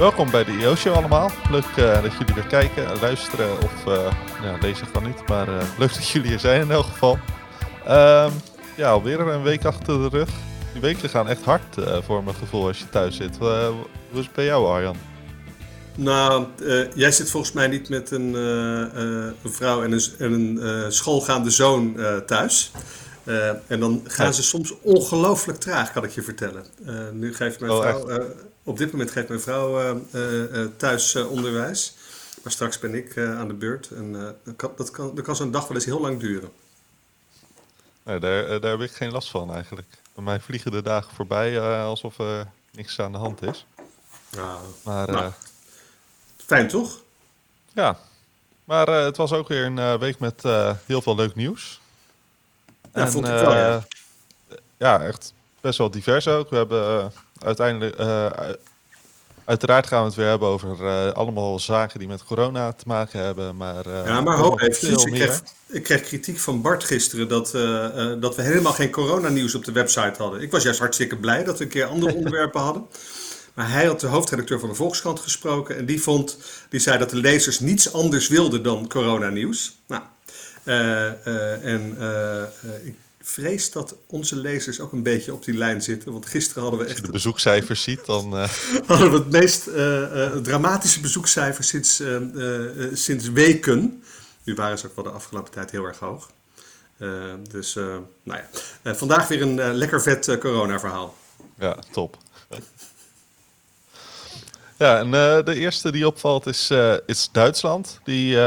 Welkom bij de IO Show allemaal. Leuk uh, dat jullie weer kijken, luisteren of uh, ja, lezen kan niet, maar uh, leuk dat jullie er zijn in elk geval. Um, ja, alweer een week achter de rug. Die weken gaan echt hard voor mijn gevoel als je thuis zit. hoe is het bij jou Arjan? Nou, jij zit volgens mij niet met een, een vrouw en een, en een schoolgaande zoon thuis. en dan gaan ze soms ongelooflijk traag, kan ik je vertellen. nu geeft mijn oh, vrouw op dit moment geeft mijn vrouw uh, uh, thuis onderwijs. Maar straks ben ik aan de beurt. En dat kan, dat kan, dat kan zo'n dag wel eens heel lang duren. Nee, daar, daar heb ik geen last van eigenlijk. Bij mij vliegen de dagen voorbij alsof er niks aan de hand is. Nou, maar, nou, fijn toch? Ja, maar het was ook weer een week met heel veel leuk nieuws. Ja, en, vond ik wel, ja. ja. echt best wel divers ook. We hebben uiteindelijk, uh, uiteraard gaan we het weer hebben over uh, allemaal zaken die met corona te maken hebben. Maar, uh, ja, maar hoop even. Ik kreeg, ik kreeg kritiek van Bart gisteren dat, dat we helemaal geen coronanieuws op de website hadden. Ik was juist hartstikke blij dat we een keer andere onderwerpen hadden. Maar hij had de hoofdredacteur van de Volkskrant gesproken en die vond, die zei dat de lezers niets anders wilden dan coronanieuws. Nou, en ik vrees dat onze lezers ook een beetje op die lijn zitten. Want gisteren hadden we echt. Als je de bezoekcijfers ziet, dan. Uh... hadden we het meest uh, uh, dramatische bezoekcijfers sinds, sinds weken. Nu waren ze ook wel de afgelopen tijd heel erg hoog. dus, nou ja. vandaag weer een lekker vet corona-verhaal. Ja, top. ja, en de eerste die opvalt is, is Duitsland. Die,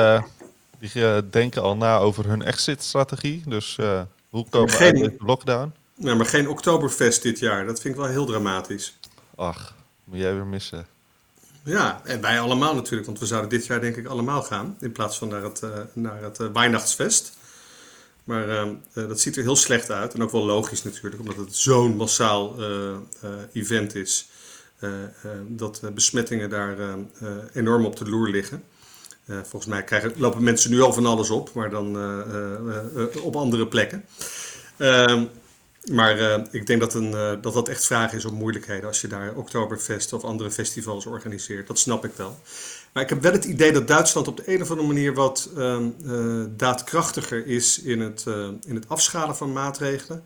die denken al na over hun exit-strategie. Dus hoe komen we geen, uit deze lockdown? Nou, maar geen Oktoberfest dit jaar. Dat vind ik wel heel dramatisch. Ach, moet jij weer missen. Ja, en wij allemaal natuurlijk. Want we zouden dit jaar denk ik allemaal gaan. In plaats van naar het, uh, naar het uh, Weihnachtsfest. Maar uh, dat ziet er heel slecht uit. En ook wel logisch natuurlijk. Omdat het zo'n massaal event is. dat besmettingen daar enorm op de loer liggen. Uh, volgens mij krijgen, lopen mensen nu al van alles op, maar dan uh, op andere plekken. Ehm, maar ik denk dat, een, dat dat echt vragen is om moeilijkheden als je daar Oktoberfest of andere festivals organiseert. Dat snap ik wel. Maar ik heb wel het idee dat Duitsland op de een of andere manier wat ehm, daadkrachtiger is in het, in het afschalen van maatregelen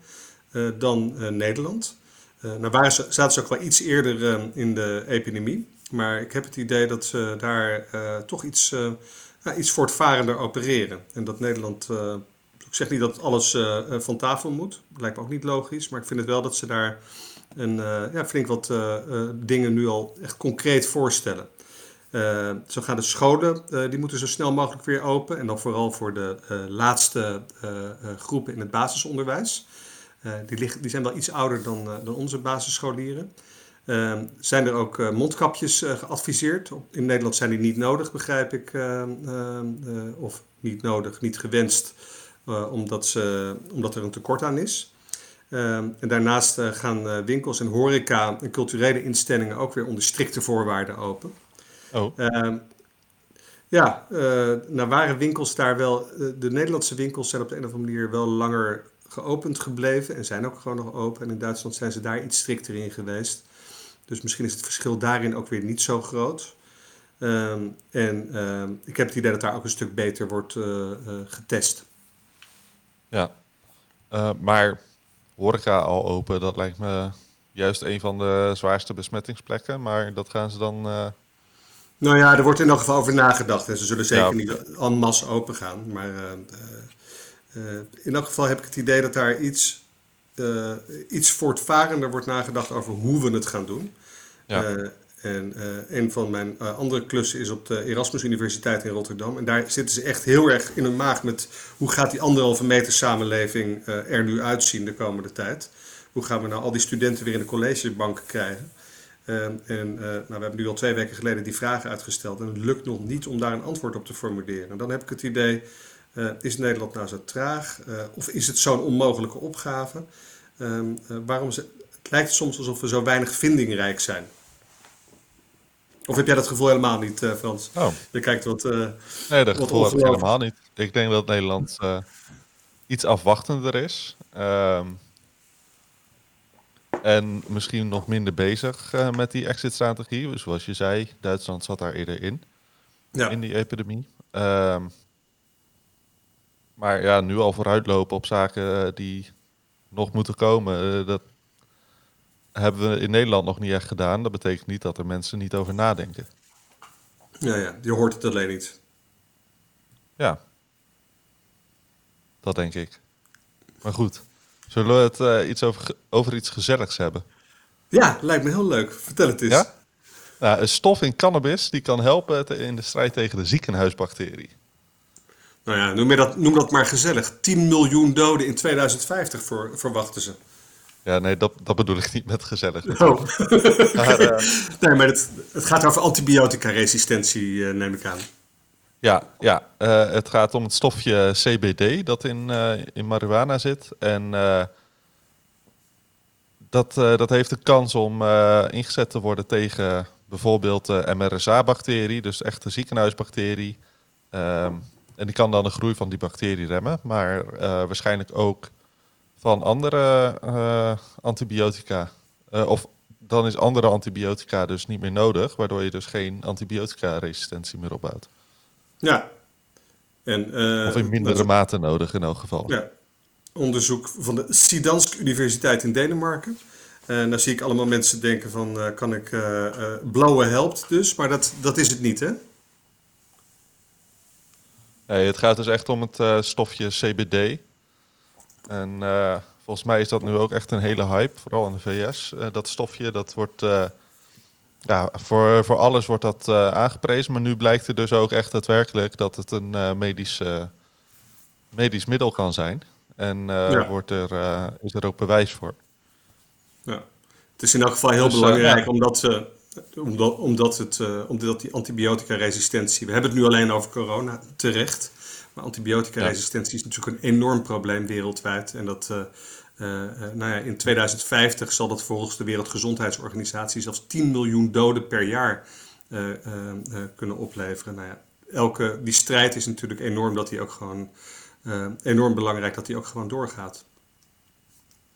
dan Nederland. nou waren ze, zaten ze ook wel iets eerder ehm, in de epidemie. Maar ik heb het idee dat ze daar uh, toch iets, uh, iets voortvarender opereren. En dat Nederland, uh, ik zeg niet dat alles van tafel moet, lijkt me ook niet logisch, maar ik vind het wel dat ze daar een, ja, flink wat dingen nu al echt concreet voorstellen. zo gaan de scholen, die moeten zo snel mogelijk weer open. En dan vooral voor de laatste groepen in het basisonderwijs. die, liggen, die zijn wel iets ouder dan, dan onze basisscholieren. Uh, zijn er ook uh, mondkapjes uh, geadviseerd? In Nederland zijn die niet nodig, begrijp ik. Ehm, ehm, eh, of niet nodig, niet gewenst, omdat, ze, omdat er een tekort aan is. en daarnaast gaan winkels en horeca en culturele instellingen ook weer onder strikte voorwaarden open. Oh. ja, nou waren winkels daar wel. de Nederlandse winkels zijn op de een of andere manier wel langer geopend gebleven en zijn ook gewoon nog open. En in Duitsland zijn ze daar iets strikter in geweest. Dus misschien is het verschil daarin ook weer niet zo groot. Ehm, en ehm, ik heb het idee dat daar ook een stuk beter wordt uh, getest. Ja, uh, maar horeca al open, dat lijkt me juist een van de zwaarste besmettingsplekken. Maar dat gaan ze dan... Nou ja, er wordt in elk geval over nagedacht. En ze zullen zeker niet en masse open gaan. Maar in elk geval heb ik het idee dat daar iets uh, iets voortvarender wordt nagedacht over hoe we het gaan doen. Ja. Uh, en uh, een van mijn andere klussen is op de Erasmus Universiteit in Rotterdam. En daar zitten ze echt heel erg in hun maag met hoe gaat die anderhalve meter samenleving er nu uitzien de komende tijd. Hoe gaan we nou al die studenten weer in de collegebanken krijgen? en nou, we hebben nu al twee weken geleden die vragen uitgesteld. En het lukt nog niet om daar een antwoord op te formuleren. En dan heb ik het idee, is Nederland nou zo traag? of is het zo'n onmogelijke opgave? Ehm, eh, waarom ze, het lijkt soms alsof we zo weinig vindingrijk zijn. Of heb jij dat gevoel helemaal niet, Frans? Oh. Je kijkt wat. Nee, dat gevoel heb ik helemaal niet. Ik denk dat Nederland iets afwachtender is. Um, En misschien nog minder bezig met die exit-strategie. Zoals je zei, Duitsland zat daar eerder in. Ja. In die epidemie. Um, maar ja, nu al vooruitlopen op zaken die nog moeten komen, dat hebben we in Nederland nog niet echt gedaan. Dat betekent niet dat er mensen niet over nadenken. Ja, ja, je hoort het alleen niet. Ja, dat denk ik. Maar goed, zullen we het uh, iets over, over iets gezelligs hebben? Ja, lijkt me heel leuk. Vertel het eens. Ja? Nou, een stof in cannabis die kan helpen in de strijd tegen de ziekenhuisbacterie. Nou ja, noem, dat, noem dat maar gezellig. 10 miljoen doden in 2050 voor, verwachten ze. Ja, nee, dat, dat bedoel ik niet met gezellig. Oh. maar, uh... nee, maar het, het gaat over antibiotica-resistentie, uh, neem ik aan. Ja, ja uh, het gaat om het stofje CBD dat in, in marihuana zit. En dat, dat heeft de kans om ingezet te worden tegen bijvoorbeeld de MRSA-bacterie, dus echte ziekenhuisbacterie. Ehm, en die kan dan de groei van die bacterie remmen, maar waarschijnlijk ook van andere uh, antibiotica. Uh, of dan is andere antibiotica dus niet meer nodig, waardoor je dus geen antibiotica-resistentie meer opbouwt. Ja. En, of in mindere mate nodig in elk geval. Ja. Onderzoek van de Sidansk Universiteit in Denemarken. En daar zie ik allemaal mensen denken van, kan ik, blauwe helpt dus, maar dat, dat is het niet hè? Nee, het gaat dus echt om het stofje CBD. En uh, volgens mij is dat nu ook echt een hele hype, vooral in de VS. Uh, eh, dat stofje, dat wordt... Ja, voor, voor alles wordt dat aangeprezen. Maar nu blijkt er dus ook echt daadwerkelijk dat het een medisch, medisch middel kan zijn. En ja. wordt er, is er ook bewijs voor. Ja. Het is in elk geval heel dus, belangrijk omdat, omdat, omdat, het, omdat die antibiotica-resistentie... We hebben het nu alleen over corona, terecht... Maar antibiotica-resistentie is natuurlijk een enorm probleem wereldwijd. En dat, uh, uh, nou ja, in 2050 zal dat volgens de Wereldgezondheidsorganisatie zelfs 10 miljoen doden per jaar kunnen opleveren. Nou ja, elke, die strijd is natuurlijk enorm dat die ook gewoon enorm belangrijk dat die ook gewoon doorgaat.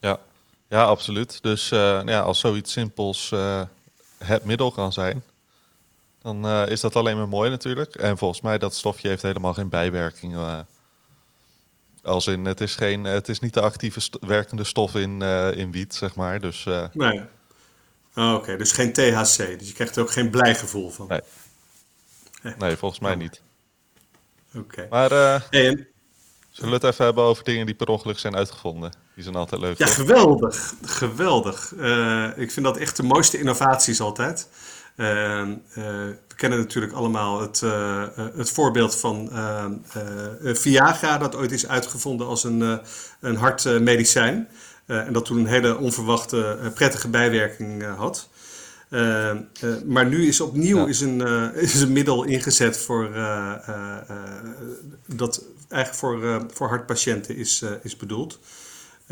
Ja, ja absoluut. Dus ja, als zoiets simpels het middel kan zijn, dan uh, is dat alleen maar mooi natuurlijk. En volgens mij dat stofje heeft helemaal geen bijwerkingen. Uh, als in, het is, geen, het is niet de actieve werkende stof in, uh, in wiet, zeg maar. Dus, nee. Oh, Oké, dus geen THC. Dus je krijgt er ook geen blijgevoel van. Nee, nee volgens mij niet. Oké. Maar hey, zullen we het even hebben over dingen die per ongeluk zijn uitgevonden? Die zijn altijd leuk. Ja, geweldig. Geweldig. ik vind dat echt de mooiste innovaties altijd. Ehm, eh, we kennen natuurlijk allemaal het, eh, eh, het voorbeeld van Viagra, dat ooit is uitgevonden als een, een hartmedicijn. en dat toen een hele onverwachte prettige bijwerking had. Maar nu is opnieuw is een, is een middel ingezet voor, dat eigenlijk voor, voor hartpatiënten is, is bedoeld.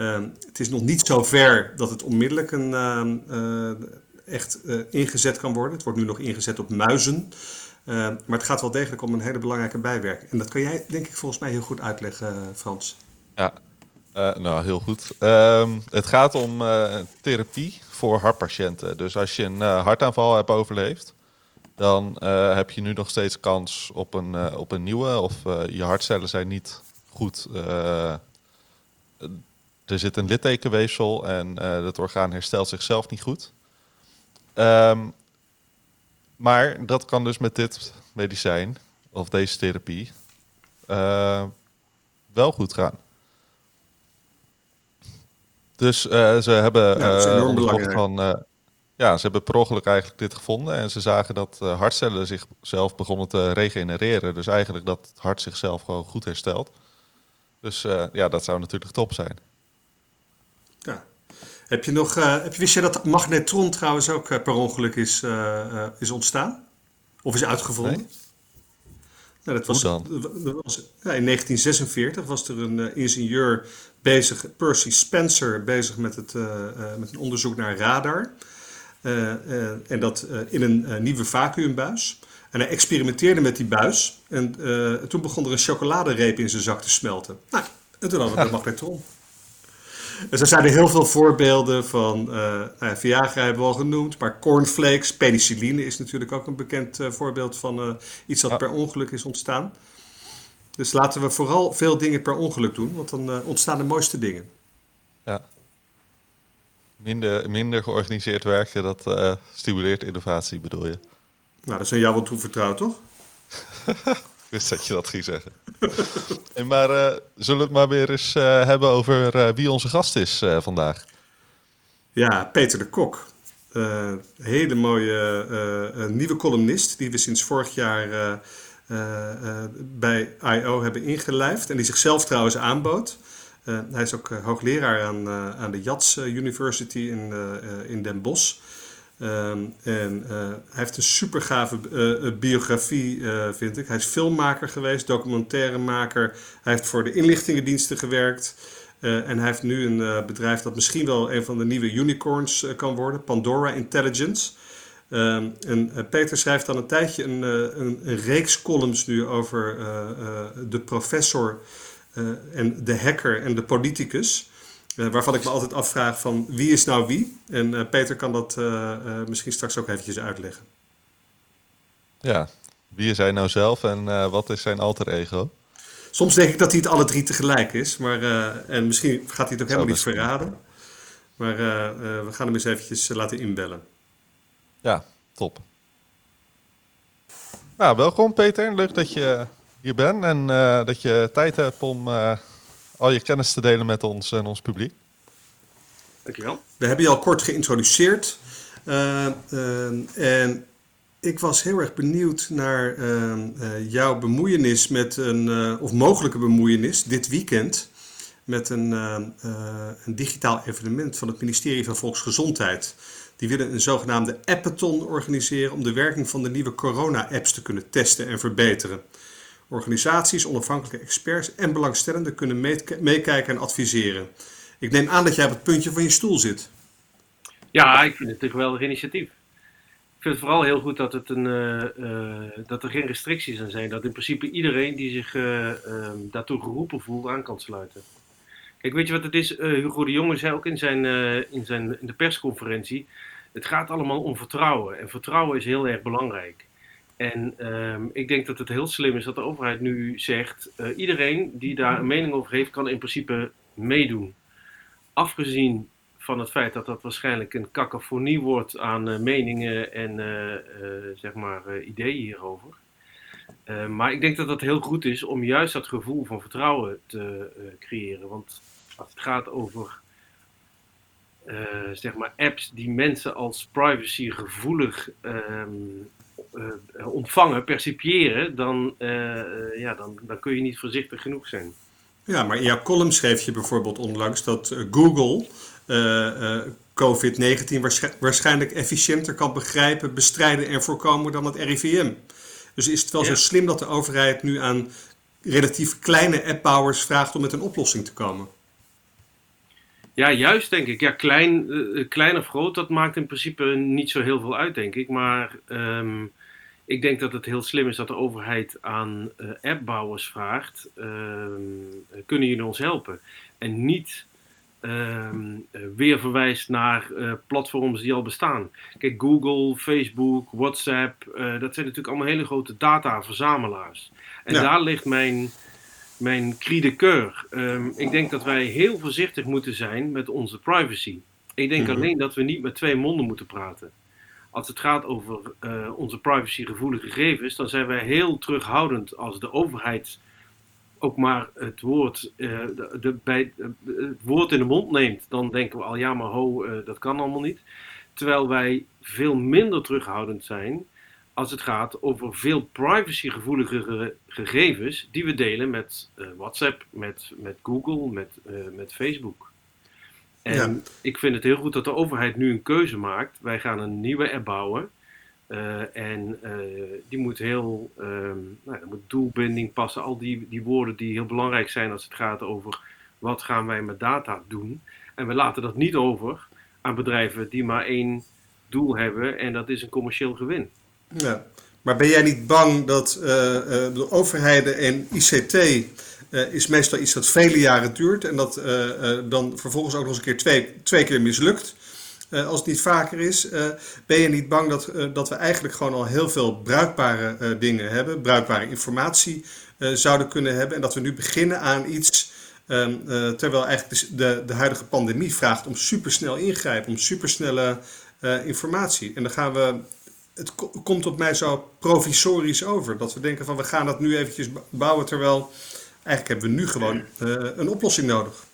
Ehm, het is nog niet zo ver dat het onmiddellijk een, echt uh, ingezet kan worden. Het wordt nu nog ingezet op muizen. Uh, maar het gaat wel degelijk om een hele belangrijke bijwerking. En dat kan jij, denk ik, volgens mij heel goed uitleggen, uh, Frans. Ja, nou heel goed. Het gaat om therapie voor hartpatiënten. Dus als je een hartaanval hebt overleefd, dan heb je nu nog steeds kans op een, op een nieuwe. Of je hartcellen zijn niet goed. Er zit een littekenweefsel en het orgaan herstelt zichzelf niet goed. Um, maar dat kan dus met dit medicijn of deze therapie uh, wel goed gaan. Dus uh, ze hebben uh, van, ja, ze hebben per ongeluk eigenlijk dit gevonden en ze zagen dat hartcellen zichzelf begonnen te regenereren. Dus eigenlijk dat het hart zichzelf gewoon goed herstelt. Dus ja, dat zou natuurlijk top zijn. Ja, heb je nog, uh, heb je, wist je dat magnetron trouwens ook uh, per ongeluk is, uh, is ontstaan? Of is uitgevonden? Nee. Nou, dat was? Dat was, ja, in 1946 was er een ingenieur bezig, Percy Spencer, bezig met, het, met een onderzoek naar radar. en dat in een nieuwe vacuümbuis. En hij experimenteerde met die buis. En toen begon er een chocoladereep in zijn zak te smelten. Nou, en toen hadden we de magnetron. Dus er zijn er heel veel voorbeelden van. Uh, Viagra hebben we al genoemd, maar cornflakes, penicilline is natuurlijk ook een bekend uh, voorbeeld van uh, iets dat per ongeluk is ontstaan. Dus laten we vooral veel dingen per ongeluk doen, want dan ontstaan de mooiste dingen. Ja. Minder, minder georganiseerd werken, dat stimuleert innovatie, bedoel je? Nou, dat is aan jou wel toevertrouwd, toch? Wist dat je dat ging zeggen. en maar uh, zullen we het maar weer eens uh, hebben over uh, wie onze gast is vandaag? Ja, Peter de Kok. hele mooie nieuwe columnist die we sinds vorig jaar bij I.O. hebben ingelijfd. En die zichzelf trouwens aanbood. hij is ook hoogleraar aan, aan de Jats University in, in Den Bosch. Ehm, en uh, hij heeft een super gave uh, biografie, uh, vind ik. Hij is filmmaker geweest, documentairemaker. Hij heeft voor de inlichtingendiensten gewerkt. en hij heeft nu een bedrijf dat misschien wel een van de nieuwe unicorns kan worden, Pandora Intelligence. Um, en Peter schrijft al een tijdje een, een, een reeks columns nu over de professor en de hacker en de politicus. Uh, waarvan ik me altijd afvraag van wie is nou wie? En uh, Peter kan dat uh, misschien straks ook eventjes uitleggen. Ja, wie is hij nou zelf en wat is zijn alter ego? Soms denk ik dat hij het alle drie tegelijk is. Maar, en misschien gaat hij het ook helemaal niet verraden. Maar we gaan hem eens eventjes laten inbellen. Ja, top. Nou, welkom Peter. Leuk dat je hier bent en dat je tijd hebt om al je kennis te delen met ons en ons publiek. Dankjewel. We hebben je al kort geïntroduceerd. Uh, uh, en ik was heel erg benieuwd naar uh, jouw bemoeienis met een, of mogelijke bemoeienis dit weekend met een, een digitaal evenement van het ministerie van Volksgezondheid. Die willen een zogenaamde appathon organiseren om de werking van de nieuwe corona-apps te kunnen testen en verbeteren. Organisaties, onafhankelijke experts en belangstellenden kunnen meekijken en adviseren. Ik neem aan dat jij op het puntje van je stoel zit. Ja, ik vind het een geweldig initiatief. Ik vind het vooral heel goed dat, het een, uh, uh, dat er geen restricties aan zijn. Dat in principe iedereen die zich uh, daartoe geroepen voelt aan kan sluiten. Kijk, weet je wat het is? Hugo de Jonge zei ook in, zijn, in, zijn, in de persconferentie. Het gaat allemaal om vertrouwen. En vertrouwen is heel erg belangrijk. En ehm, ik denk dat het heel slim is dat de overheid nu zegt: uh, iedereen die daar een mening over heeft, kan in principe meedoen. Afgezien van het feit dat dat waarschijnlijk een cacophonie wordt aan uh, meningen en uh, zeg maar, ideeën hierover. maar ik denk dat het heel goed is om juist dat gevoel van vertrouwen te creëren. Want als het gaat over zeg maar apps die mensen als privacygevoelig um, uh, ontvangen, percipiëren, dan, uh, ja, dan, dan kun je niet voorzichtig genoeg zijn. Ja, maar in jouw column schreef je bijvoorbeeld onlangs dat Google COVID-19 waarschijnlijk efficiënter kan begrijpen, bestrijden en voorkomen dan het RIVM. Dus is het wel zo slim dat de overheid nu aan relatief kleine appbouwers vraagt om met een oplossing te komen? Ja, juist denk ik. Ja, klein, uh, klein of groot, dat maakt in principe niet zo heel veel uit, denk ik. Maar um, ik denk dat het heel slim is dat de overheid aan uh, appbouwers vraagt: um, kunnen jullie ons helpen? En niet um, weer verwijst naar uh, platforms die al bestaan. Kijk, Google, Facebook, WhatsApp, dat zijn natuurlijk allemaal hele grote dataverzamelaars. En ja. daar ligt mijn mijn cri de coeur. Um, ik denk dat wij heel voorzichtig moeten zijn met onze privacy. Ik denk -hmm. alleen dat we niet met twee monden moeten praten. Als het gaat over uh, onze privacygevoelige gegevens, dan zijn wij heel terughoudend als de overheid ook maar het woord, uh, de, de, bij, uh, het woord in de mond neemt. Dan denken we al, ja maar ho, dat kan allemaal niet. Terwijl wij veel minder terughoudend zijn als het gaat over veel privacygevoelige gegevens die we delen met uh, WhatsApp, met, met Google, met, uh, met Facebook. En ja. ik vind het heel goed dat de overheid nu een keuze maakt. Wij gaan een nieuwe app bouwen. Uh, en die moet heel um, nou, moet doelbinding passen. Al die, die woorden die heel belangrijk zijn als het gaat over wat gaan wij met data doen. En we laten dat niet over aan bedrijven die maar één doel hebben en dat is een commercieel gewin. Ja, Maar ben jij niet bang dat de overheden en ICT is meestal iets dat vele jaren duurt en dat dan vervolgens ook nog eens een keer twee, twee keer mislukt? Uh, als het niet vaker is, uh, ben je niet bang dat, uh, dat we eigenlijk gewoon al heel veel bruikbare dingen hebben, bruikbare informatie zouden kunnen hebben en dat we nu beginnen aan iets, ehm, terwijl eigenlijk de, de, de, huidige pandemie vraagt om supersnel ingrijpen, om supersnelle informatie. En dan gaan we, het komt op mij zo provisorisch over, dat we denken van we gaan dat nu eventjes bouwen, terwijl eigenlijk hebben we nu gewoon een oplossing nodig.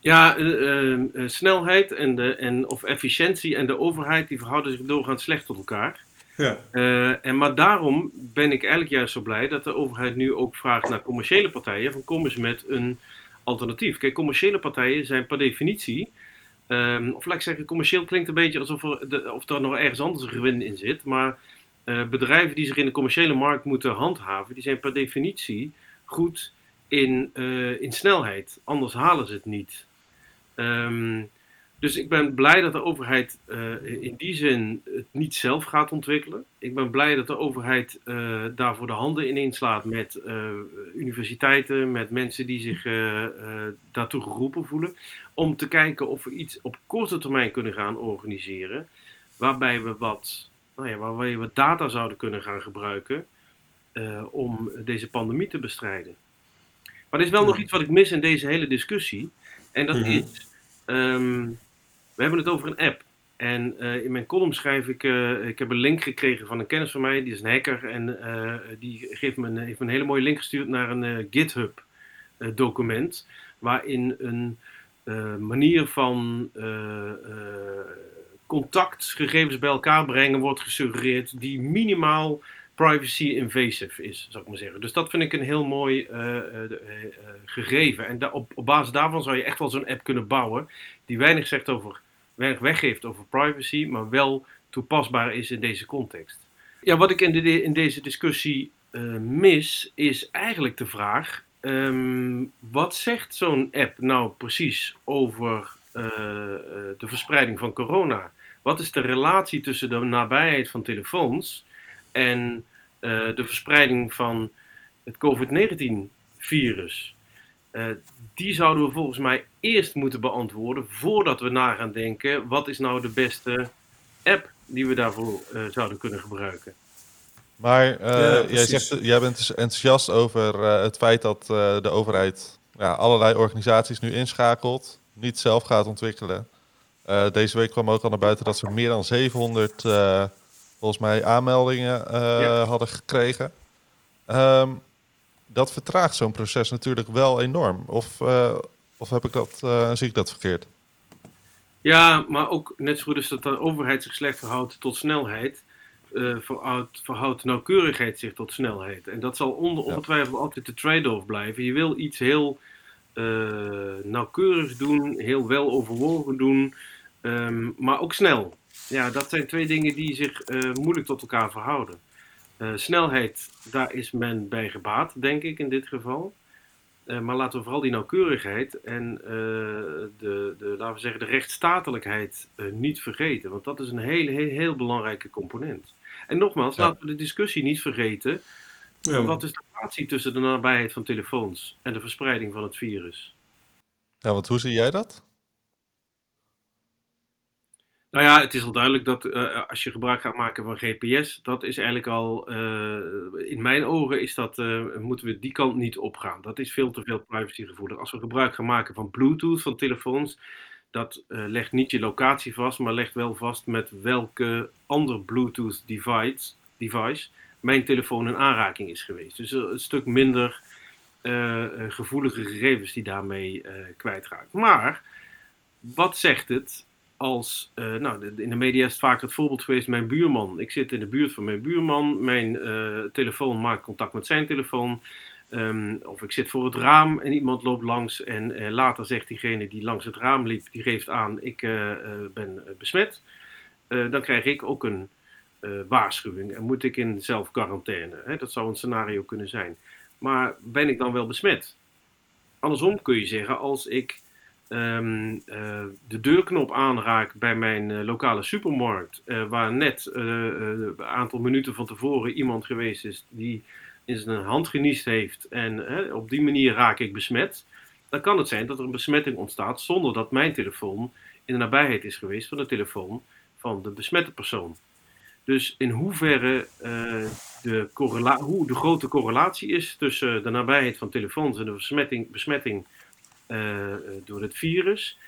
Ja, uh, uh, snelheid en, de, en, of efficiëntie en de overheid die verhouden zich doorgaans slecht tot elkaar. Ja. Uh, en, maar daarom ben ik eigenlijk juist zo blij dat de overheid nu ook vraagt naar commerciële partijen: van kom eens met een alternatief. Kijk, commerciële partijen zijn per definitie, um, of laat ik zeggen, commercieel klinkt een beetje alsof er, de, of er nog ergens anders een gewin in zit. Maar bedrijven die zich in de commerciële markt moeten handhaven, die zijn per definitie goed in, in snelheid. Anders halen ze het niet. Ehm, dus ik ben blij dat de overheid uh, in die zin het niet zelf gaat ontwikkelen. Ik ben blij dat de overheid uh, daarvoor de handen ineens slaat met uh, universiteiten, met mensen die zich daartoe geroepen voelen. Om te kijken of we iets op korte termijn kunnen gaan organiseren. Waarbij we wat, nou ja, waarbij we data zouden kunnen gaan gebruiken om deze pandemie te bestrijden. Maar er is wel nog iets wat ik mis in deze hele discussie. En dat mhm. is, um, we hebben het over een app. En uh, in mijn column schrijf ik, uh, ik heb een link gekregen van een kennis van mij, die is een hacker. En uh, die geeft me een, heeft me een hele mooie link gestuurd naar een GitHub document. Waarin een manier van contactgegevens bij elkaar brengen wordt gesuggereerd die minimaal privacy invasive is, zou ik maar zeggen. Dus dat vind ik een heel mooi gegeven. En op, op, basis daarvan zou je echt wel zo'n app kunnen bouwen die weinig zegt over, weinig weggeeft over privacy, maar wel toepasbaar is in deze context. Ja, wat ik in, in deze discussie mis, is eigenlijk de vraag: um, wat zegt zo'n app nou precies over de verspreiding van corona? Wat is de relatie tussen de nabijheid van telefoons en de verspreiding van het COVID-19-virus. Uh, die zouden we volgens mij eerst moeten beantwoorden voordat we na gaan denken: wat is nou de beste app die we daarvoor uh, zouden kunnen gebruiken? Maar ja, jij, zegt, jij bent dus enthousiast over het feit dat de overheid ja, allerlei organisaties nu inschakelt, niet zelf gaat ontwikkelen. deze week kwam ook al naar buiten dat ze meer dan 700 volgens mij aanmeldingen uh, hadden gekregen. Um, dat vertraagt zo'n proces natuurlijk wel enorm. Of, uh, of heb ik dat, uh, zie ik dat verkeerd? Ja, maar ook net zo goed als dat de overheid zich slecht verhoudt tot snelheid, verhoudt, verhoudt nauwkeurigheid zich tot snelheid. En dat zal onder, ongetwijfeld altijd de trade-off blijven. Je wil iets heel nauwkeurig doen, heel wel overwogen doen, um, maar ook snel. Ja, dat zijn twee dingen die zich uh, moeilijk tot elkaar verhouden. Uh, snelheid, daar is men bij gebaat, denk ik in dit geval. Uh, maar laten we vooral die nauwkeurigheid en de, de, laten we zeggen, de rechtsstatelijkheid niet vergeten. Want dat is een heel, heel, heel belangrijke component. En nogmaals, laten we de discussie niet vergeten. Ja. Wat is de relatie tussen de nabijheid van telefoons en de verspreiding van het virus? Ja, want hoe zie jij dat? Nou ja, het is al duidelijk dat uh, als je gebruik gaat maken van GPS, dat is eigenlijk al, uh, in mijn ogen is dat, uh, moeten we die kant niet opgaan. Dat is veel te veel privacygevoelig. Als we gebruik gaan maken van Bluetooth van telefoons, dat legt niet je locatie vast, maar legt wel vast met welke ander Bluetooth device, device mijn telefoon in aanraking is geweest. Dus een stuk minder gevoelige gegevens die daarmee kwijtraakt. Maar wat zegt het als, uh, nou, in de media is het vaak het voorbeeld geweest, mijn buurman. Ik zit in de buurt van mijn buurman, mijn uh, telefoon maakt contact met zijn telefoon. Um, of ik zit voor het raam en iemand loopt langs en uh, later zegt diegene die langs het raam liep, die geeft aan, ik ben besmet. dan krijg ik ook een waarschuwing en moet ik in zelfquarantaine. Dat zou een scenario kunnen zijn. Maar ben ik dan wel besmet? Andersom kun je zeggen, als ik ehm, eh, de deurknop aanraak bij mijn eh, lokale supermarkt, eh, waar net een aantal minuten van tevoren iemand geweest is die in zijn hand geniest heeft en op die manier raak ik besmet, dan kan het zijn dat er een besmetting ontstaat zonder dat mijn telefoon in de nabijheid is geweest van de telefoon van de besmette persoon. Dus in hoeverre eh, de, hoe de grote correlatie is tussen de nabijheid van telefoons en de besmetting, besmetting door het virus,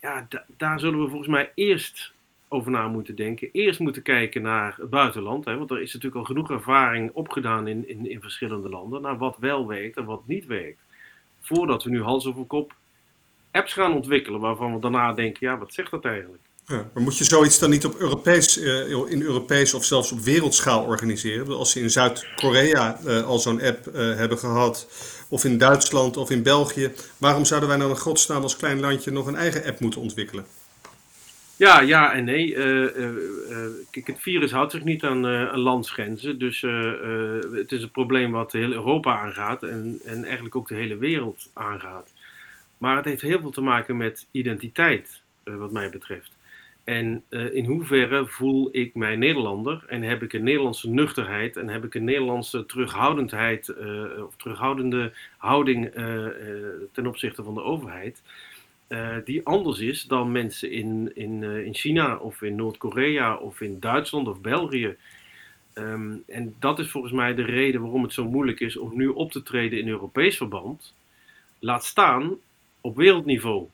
ja, da- daar zullen we volgens mij eerst over na moeten denken. Eerst moeten kijken naar het buitenland, hè, want er is natuurlijk al genoeg ervaring opgedaan in, in, in verschillende landen, naar wat wel werkt en wat niet werkt. Voordat we nu hals over kop apps gaan ontwikkelen waarvan we daarna denken, ja, wat zegt dat eigenlijk? Maar moet je zoiets dan niet op Europees, eh, in Europees of zelfs op wereldschaal organiseren? Als ze in Zuid-Korea eh, al zo'n app eh, hebben gehad, of in Duitsland of in België, waarom zouden wij nou in godsnaam als klein landje nog een eigen app moeten ontwikkelen? Ja, ja en nee. Het virus houdt zich niet aan, landsgrenzen. Dus het is een probleem wat heel Europa aangaat en, en eigenlijk ook de hele wereld aangaat. Maar het heeft heel veel te maken met identiteit, wat mij betreft. En eh, in hoeverre voel ik mij Nederlander en heb ik een Nederlandse nuchterheid en heb ik een Nederlandse terughoudendheid eh, of terughoudende houding eh, ten opzichte van de overheid die anders is dan mensen in, in, in China of in Noord-Korea of in Duitsland of België. Ehm, en dat is volgens mij de reden waarom het zo moeilijk is om nu op te treden in Europees verband. Laat staan op wereldniveau.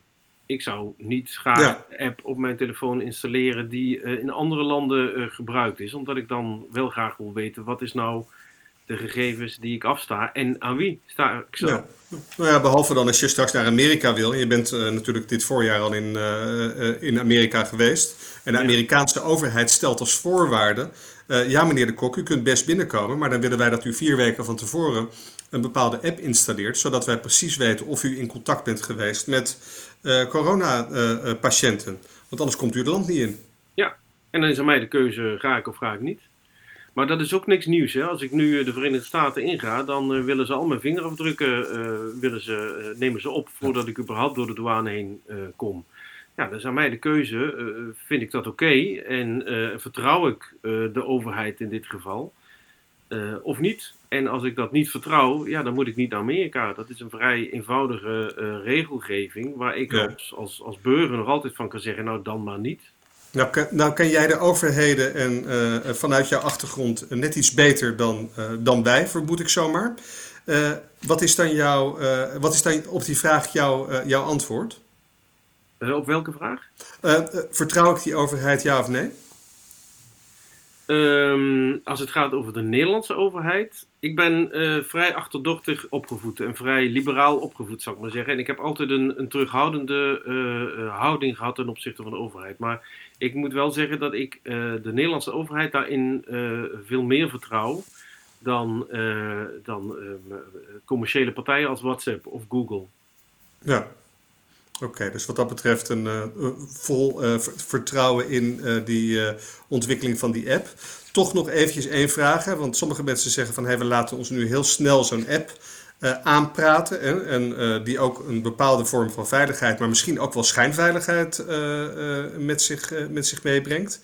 Ik zou niet graag Ja. een app op mijn telefoon installeren die eh, in andere landen eh, gebruikt is. Omdat ik dan wel graag wil weten wat is nou de gegevens die ik afsta en aan wie sta ik zo. Ja. Nou ja, behalve dan als je straks naar Amerika wil. Je bent eh, natuurlijk dit voorjaar al in, in Amerika geweest. En de Ja. Amerikaanse overheid stelt als voorwaarde. ja, meneer de Kok, u kunt best binnenkomen. Maar dan willen wij dat u vier weken van tevoren een bepaalde app installeert. Zodat wij precies weten of u in contact bent geweest met eh corona-patiënten. Want anders komt u het land niet in. En dan is aan mij de keuze, ga ik of ga ik niet. Maar dat is ook niks nieuws. Hè? Als ik nu eh, de Verenigde Staten inga, dan eh, willen ze al mijn vingerafdrukken eh, willen ze, eh, nemen ze op voordat ik überhaupt door de douane heen eh, kom. Ja, dat is aan mij de keuze. eh, vind ik dat oké? En eh, vertrouw ik eh, de overheid in dit geval? Eh, of niet? En als ik dat niet vertrouw, ja, dan moet ik niet naar Amerika. Dat is een vrij eenvoudige eh, regelgeving waar ik Ja. als, als, als burger nog altijd van kan zeggen, nou dan maar niet. Nou, ken, nou ken jij de overheden en eh, vanuit jouw achtergrond net iets beter dan, dan wij, vermoed ik zomaar. Wat, is dan jouw, wat is dan op die vraag jouw, jouw antwoord? Op welke vraag? Vertrouw ik die overheid ja of nee? Ehm, als het gaat over de Nederlandse overheid. Ik ben eh, vrij achterdochtig opgevoed en vrij liberaal opgevoed, zou ik maar zeggen. En ik heb altijd een, een terughoudende eh, eh, houding gehad ten opzichte van de overheid. Maar ik moet wel zeggen dat ik de Nederlandse overheid daarin veel meer vertrouw dan, dan commerciële partijen als WhatsApp of Google. Ja. Oké, dus wat dat betreft een eh, vol eh, ver- vertrouwen in eh, die ontwikkeling van die app. Toch nog eventjes één vraag, want sommige mensen zeggen van hey, we laten ons nu heel snel zo'n app aanpraten hè, en die ook een bepaalde vorm van veiligheid, maar misschien ook wel schijnveiligheid met, zich, met zich meebrengt.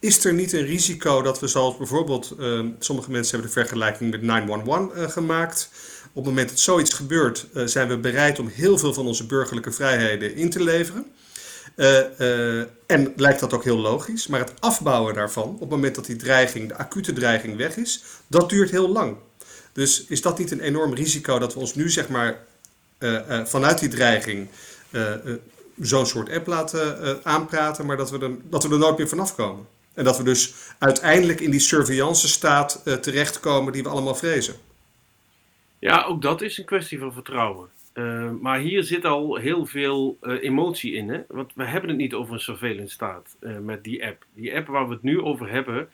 Is er niet een risico dat we zoals bijvoorbeeld, sommige mensen hebben de vergelijking met 911 eh, gemaakt, op het moment dat zoiets gebeurt, eh, zijn we bereid om heel veel van onze burgerlijke vrijheden in te leveren. Eh, eh, en lijkt dat ook heel logisch, maar het afbouwen daarvan, op het moment dat die dreiging, de acute dreiging weg is, dat duurt heel lang. Dus is dat niet een enorm risico dat we ons nu zeg maar vanuit die dreiging zo'n soort app laten aanpraten, maar dat we, er, dat we er nooit meer vanaf komen? En dat we dus uiteindelijk in die surveillance staat terechtkomen die we allemaal vrezen. Ja, ook dat is een kwestie van vertrouwen. Eh, maar hier zit al heel veel eh, emotie in. Hè? Want we hebben het niet over een surveillance staat eh, met die app. Die app waar we het nu over hebben,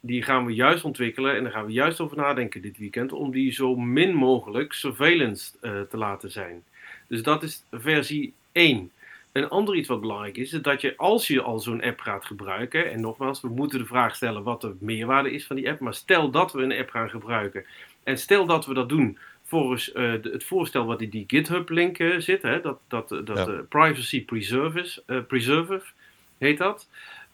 die gaan we juist ontwikkelen en daar gaan we juist over nadenken dit weekend. Om die zo min mogelijk surveillance te laten zijn. Dus dat is versie 1. Een ander iets wat belangrijk is, is dat je als je al zo'n app gaat gebruiken, en nogmaals, we moeten de vraag stellen wat de meerwaarde is van die app, maar stel dat we een app gaan gebruiken en stel dat we dat doen volgens eh, het voorstel wat in die GitHub-link eh, zit, hè, dat, dat, dat Ja. eh, Privacy Preservice, eh, Preserver heet dat.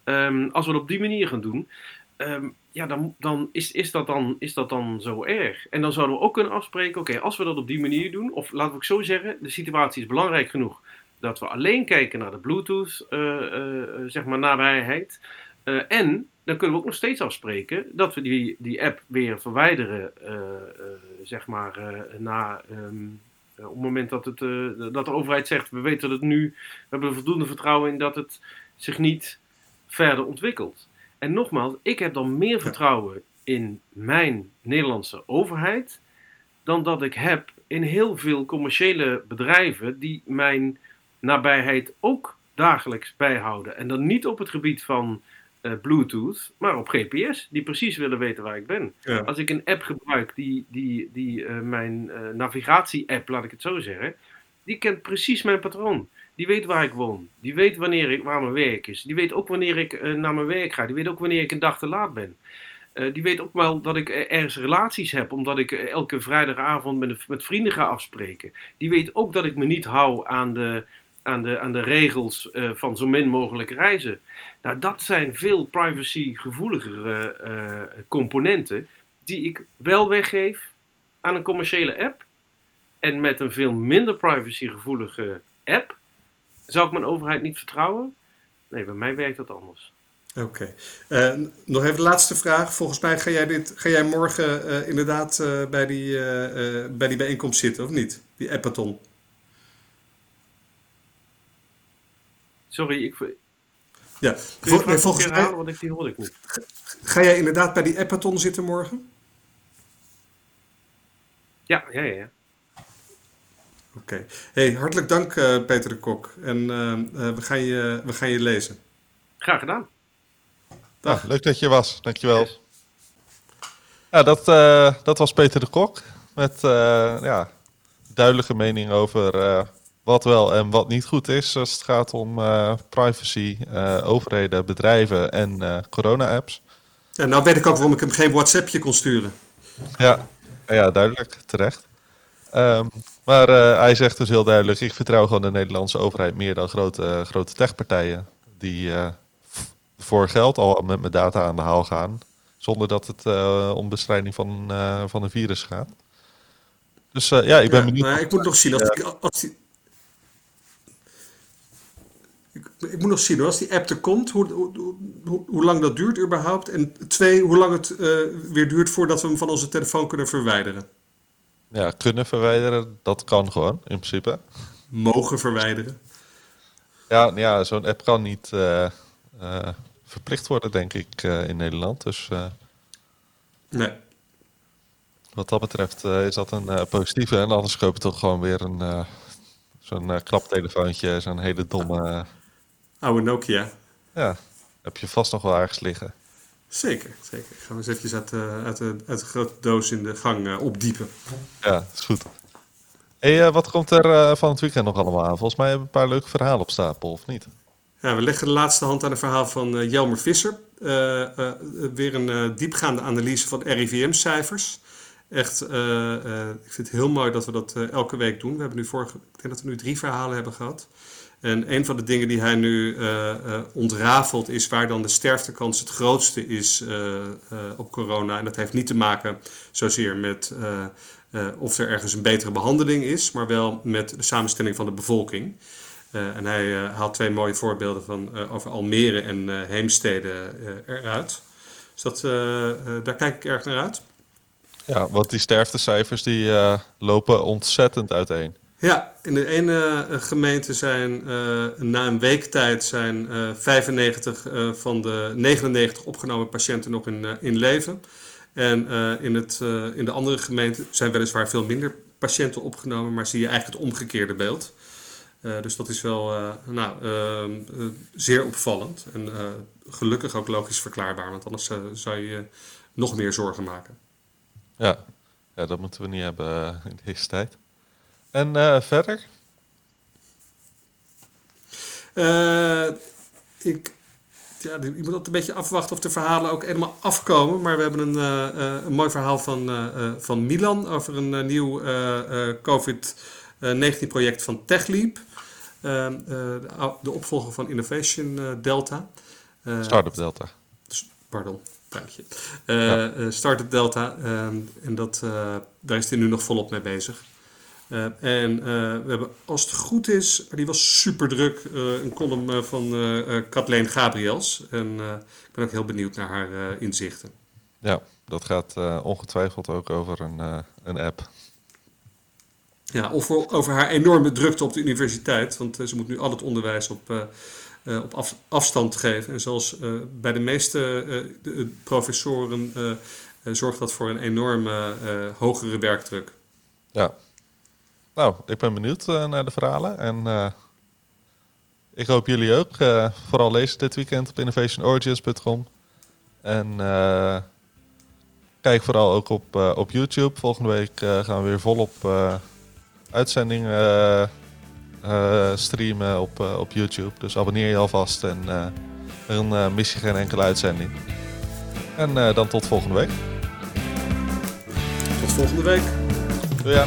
Ehm, als we het op die manier gaan doen, ehm, ja, dan, dan, is, is, dat dan is dat dan zo erg. En dan zouden we ook kunnen afspreken, oké, als we dat op die manier doen, of laten we ook zo zeggen, de situatie is belangrijk genoeg dat we alleen kijken naar de Bluetooth, eh, eh, zeg maar, nabijheid. Eh, en dan kunnen we ook nog steeds afspreken dat we die, die app weer verwijderen, eh, eh, zeg maar, eh, na, ehm, eh, op het moment dat, het, dat de overheid zegt, we weten dat het nu, we hebben er voldoende vertrouwen in dat het zich niet verder ontwikkelt. En nogmaals, ik heb dan meer vertrouwen in mijn Nederlandse overheid dan dat ik heb in heel veel commerciële bedrijven die mijn nabijheid ook dagelijks bijhouden. En dan niet op het gebied van eh, Bluetooth, maar op GPS, die precies willen weten waar ik ben. Ja. Als ik een app gebruik, die, die, die eh, mijn eh, navigatie-app, laat ik het zo zeggen, die kent precies mijn patroon. Die weet waar ik woon. Die weet wanneer ik, waar mijn werk is. Die weet ook wanneer ik naar mijn werk ga. Die weet ook wanneer ik een dag te laat ben. Die weet ook wel dat ik ergens relaties heb, omdat ik elke vrijdagavond met, met vrienden ga afspreken. Die weet ook dat ik me niet hou aan de, aan de, aan de regels eh, van zo min mogelijk reizen. Nou, dat zijn veel privacygevoeligere eh, componenten die ik wel weggeef aan een commerciële app. En met een veel minder privacygevoelige app zou ik mijn overheid niet vertrouwen. Nee, bij mij werkt dat anders. Oké. Eh, nog even de laatste vraag. Volgens mij ga jij, dit, ga jij morgen inderdaad bij, die, bij die bijeenkomst zitten, of niet? Die appathon. Sorry, ik, Ja. je Vol- nee, volgens mij... want ik, die hoorde ik niet. ga jij inderdaad bij die appathon zitten morgen? Ja, ja, ja. ja. Oké. Hey, hartelijk dank eh, Peter de Kok. En eh, eh, we, gaan je, we gaan je lezen. Graag gedaan. Nou, leuk dat je er was. Dankjewel. Yes. Ja, dat, eh, dat was Peter de Kok. Met eh, ja, duidelijke mening over eh, wat wel en wat niet goed is als het gaat om eh, privacy, eh, overheden, bedrijven en eh, corona-apps. En nou weet ik ook waarom ik hem geen WhatsAppje kon sturen. Ja, ja duidelijk, terecht. Ehm, maar hij zegt dus heel duidelijk, ik vertrouw gewoon de Nederlandse overheid meer dan grote, grote techpartijen die voor geld al met mijn data aan de haal gaan, zonder dat het om bestrijding van, van een virus gaat. Dus ja, ik ben Ja, benieuwd. maar ik moet nog zien als die, als die- ik, ik moet nog zien hoor, als die app er komt, hoe, hoe, hoe, hoe lang dat duurt überhaupt. En twee, hoe lang het eh, weer duurt voordat we hem van onze telefoon kunnen verwijderen. Ja, kunnen verwijderen, dat kan gewoon, in principe. Mogen verwijderen. Ja, ja zo'n app kan niet eh, eh, verplicht worden, denk ik, in Nederland. Dus Nee. wat dat betreft is dat een positieve. En anders koop je toch gewoon weer een zo'n klaptelefoontje, zo'n hele domme... Oude Nokia. ja, heb je vast nog wel ergens liggen. Zeker, zeker. Ik ga hem eens eventjes uit, de- uit, de, uit de grote doos in de gang eh, opdiepen. Ja, is goed. Hey, eh, wat komt er eh, van het weekend nog allemaal aan? Volgens mij hebben we een paar leuke verhalen op stapel, of niet? Ja, we leggen de laatste hand aan het verhaal van eh, Jelmer Visser. Eh, eh, weer een eh, diepgaande analyse van RIVM-cijfers. Echt, eh, eh, ik vind het heel mooi dat we dat eh, elke week doen. We hebben nu vorige, ik denk dat we nu drie verhalen hebben gehad. En een van de dingen die hij nu eh, eh, ontrafelt is waar dan de sterftekans het grootste is eh, op corona. En dat heeft niet te maken zozeer met of er ergens een betere behandeling is, maar wel met de samenstelling van de bevolking. En hij haalt twee mooie voorbeelden van, over Almere en Heemstede eruit. Dus dat, daar kijk ik erg naar uit. Ja, want die sterftecijfers die lopen ontzettend uiteen. Ja, in de ene eh, gemeente zijn eh, na een week tijd zijn eh, 95 eh, van de 99 opgenomen patiënten nog in, in leven. En in, het, in de andere gemeente zijn weliswaar veel minder patiënten opgenomen, maar zie je eigenlijk het omgekeerde beeld. Dus dat is wel nou, ehm, eh, zeer opvallend en gelukkig ook logisch verklaarbaar, want anders zou je nog meer zorgen maken. Ja. ja, dat moeten we niet hebben in deze tijd. En eh, verder? Eh, ik ja, je moet altijd een beetje afwachten of de verhalen ook helemaal afkomen. Maar we hebben een, uh, een mooi verhaal van, van Milan over een nieuw COVID-19 project van TechLeap. De, de, opvolger van Innovation Delta. Startup Delta. Pardon, dank je. Ja. Startup Delta. En dat, daar is hij nu nog volop mee bezig. Uh, en uh, we hebben, als het goed is, die was super druk, uh, een column van Kathleen Gabriels. En ik ben ook heel benieuwd naar haar inzichten. Ja, dat gaat ongetwijfeld ook over een, een app. Ja, of over haar enorme drukte op de universiteit. Want ze moet nu al het onderwijs op, op af, afstand geven. En zoals bij de meeste professoren zorgt dat voor een enorme hogere werkdruk. Ja, nou, ik ben benieuwd uh, naar de verhalen. En uh, ik hoop jullie ook. Uh, vooral lezen dit weekend op innovationorigins.com. En kijk vooral ook op, op YouTube. Volgende week gaan we weer volop uitzendingen streamen op, op YouTube. Dus abonneer je alvast en dan mis je geen enkele uitzending. En dan tot volgende week. Tot volgende week. Doei ja.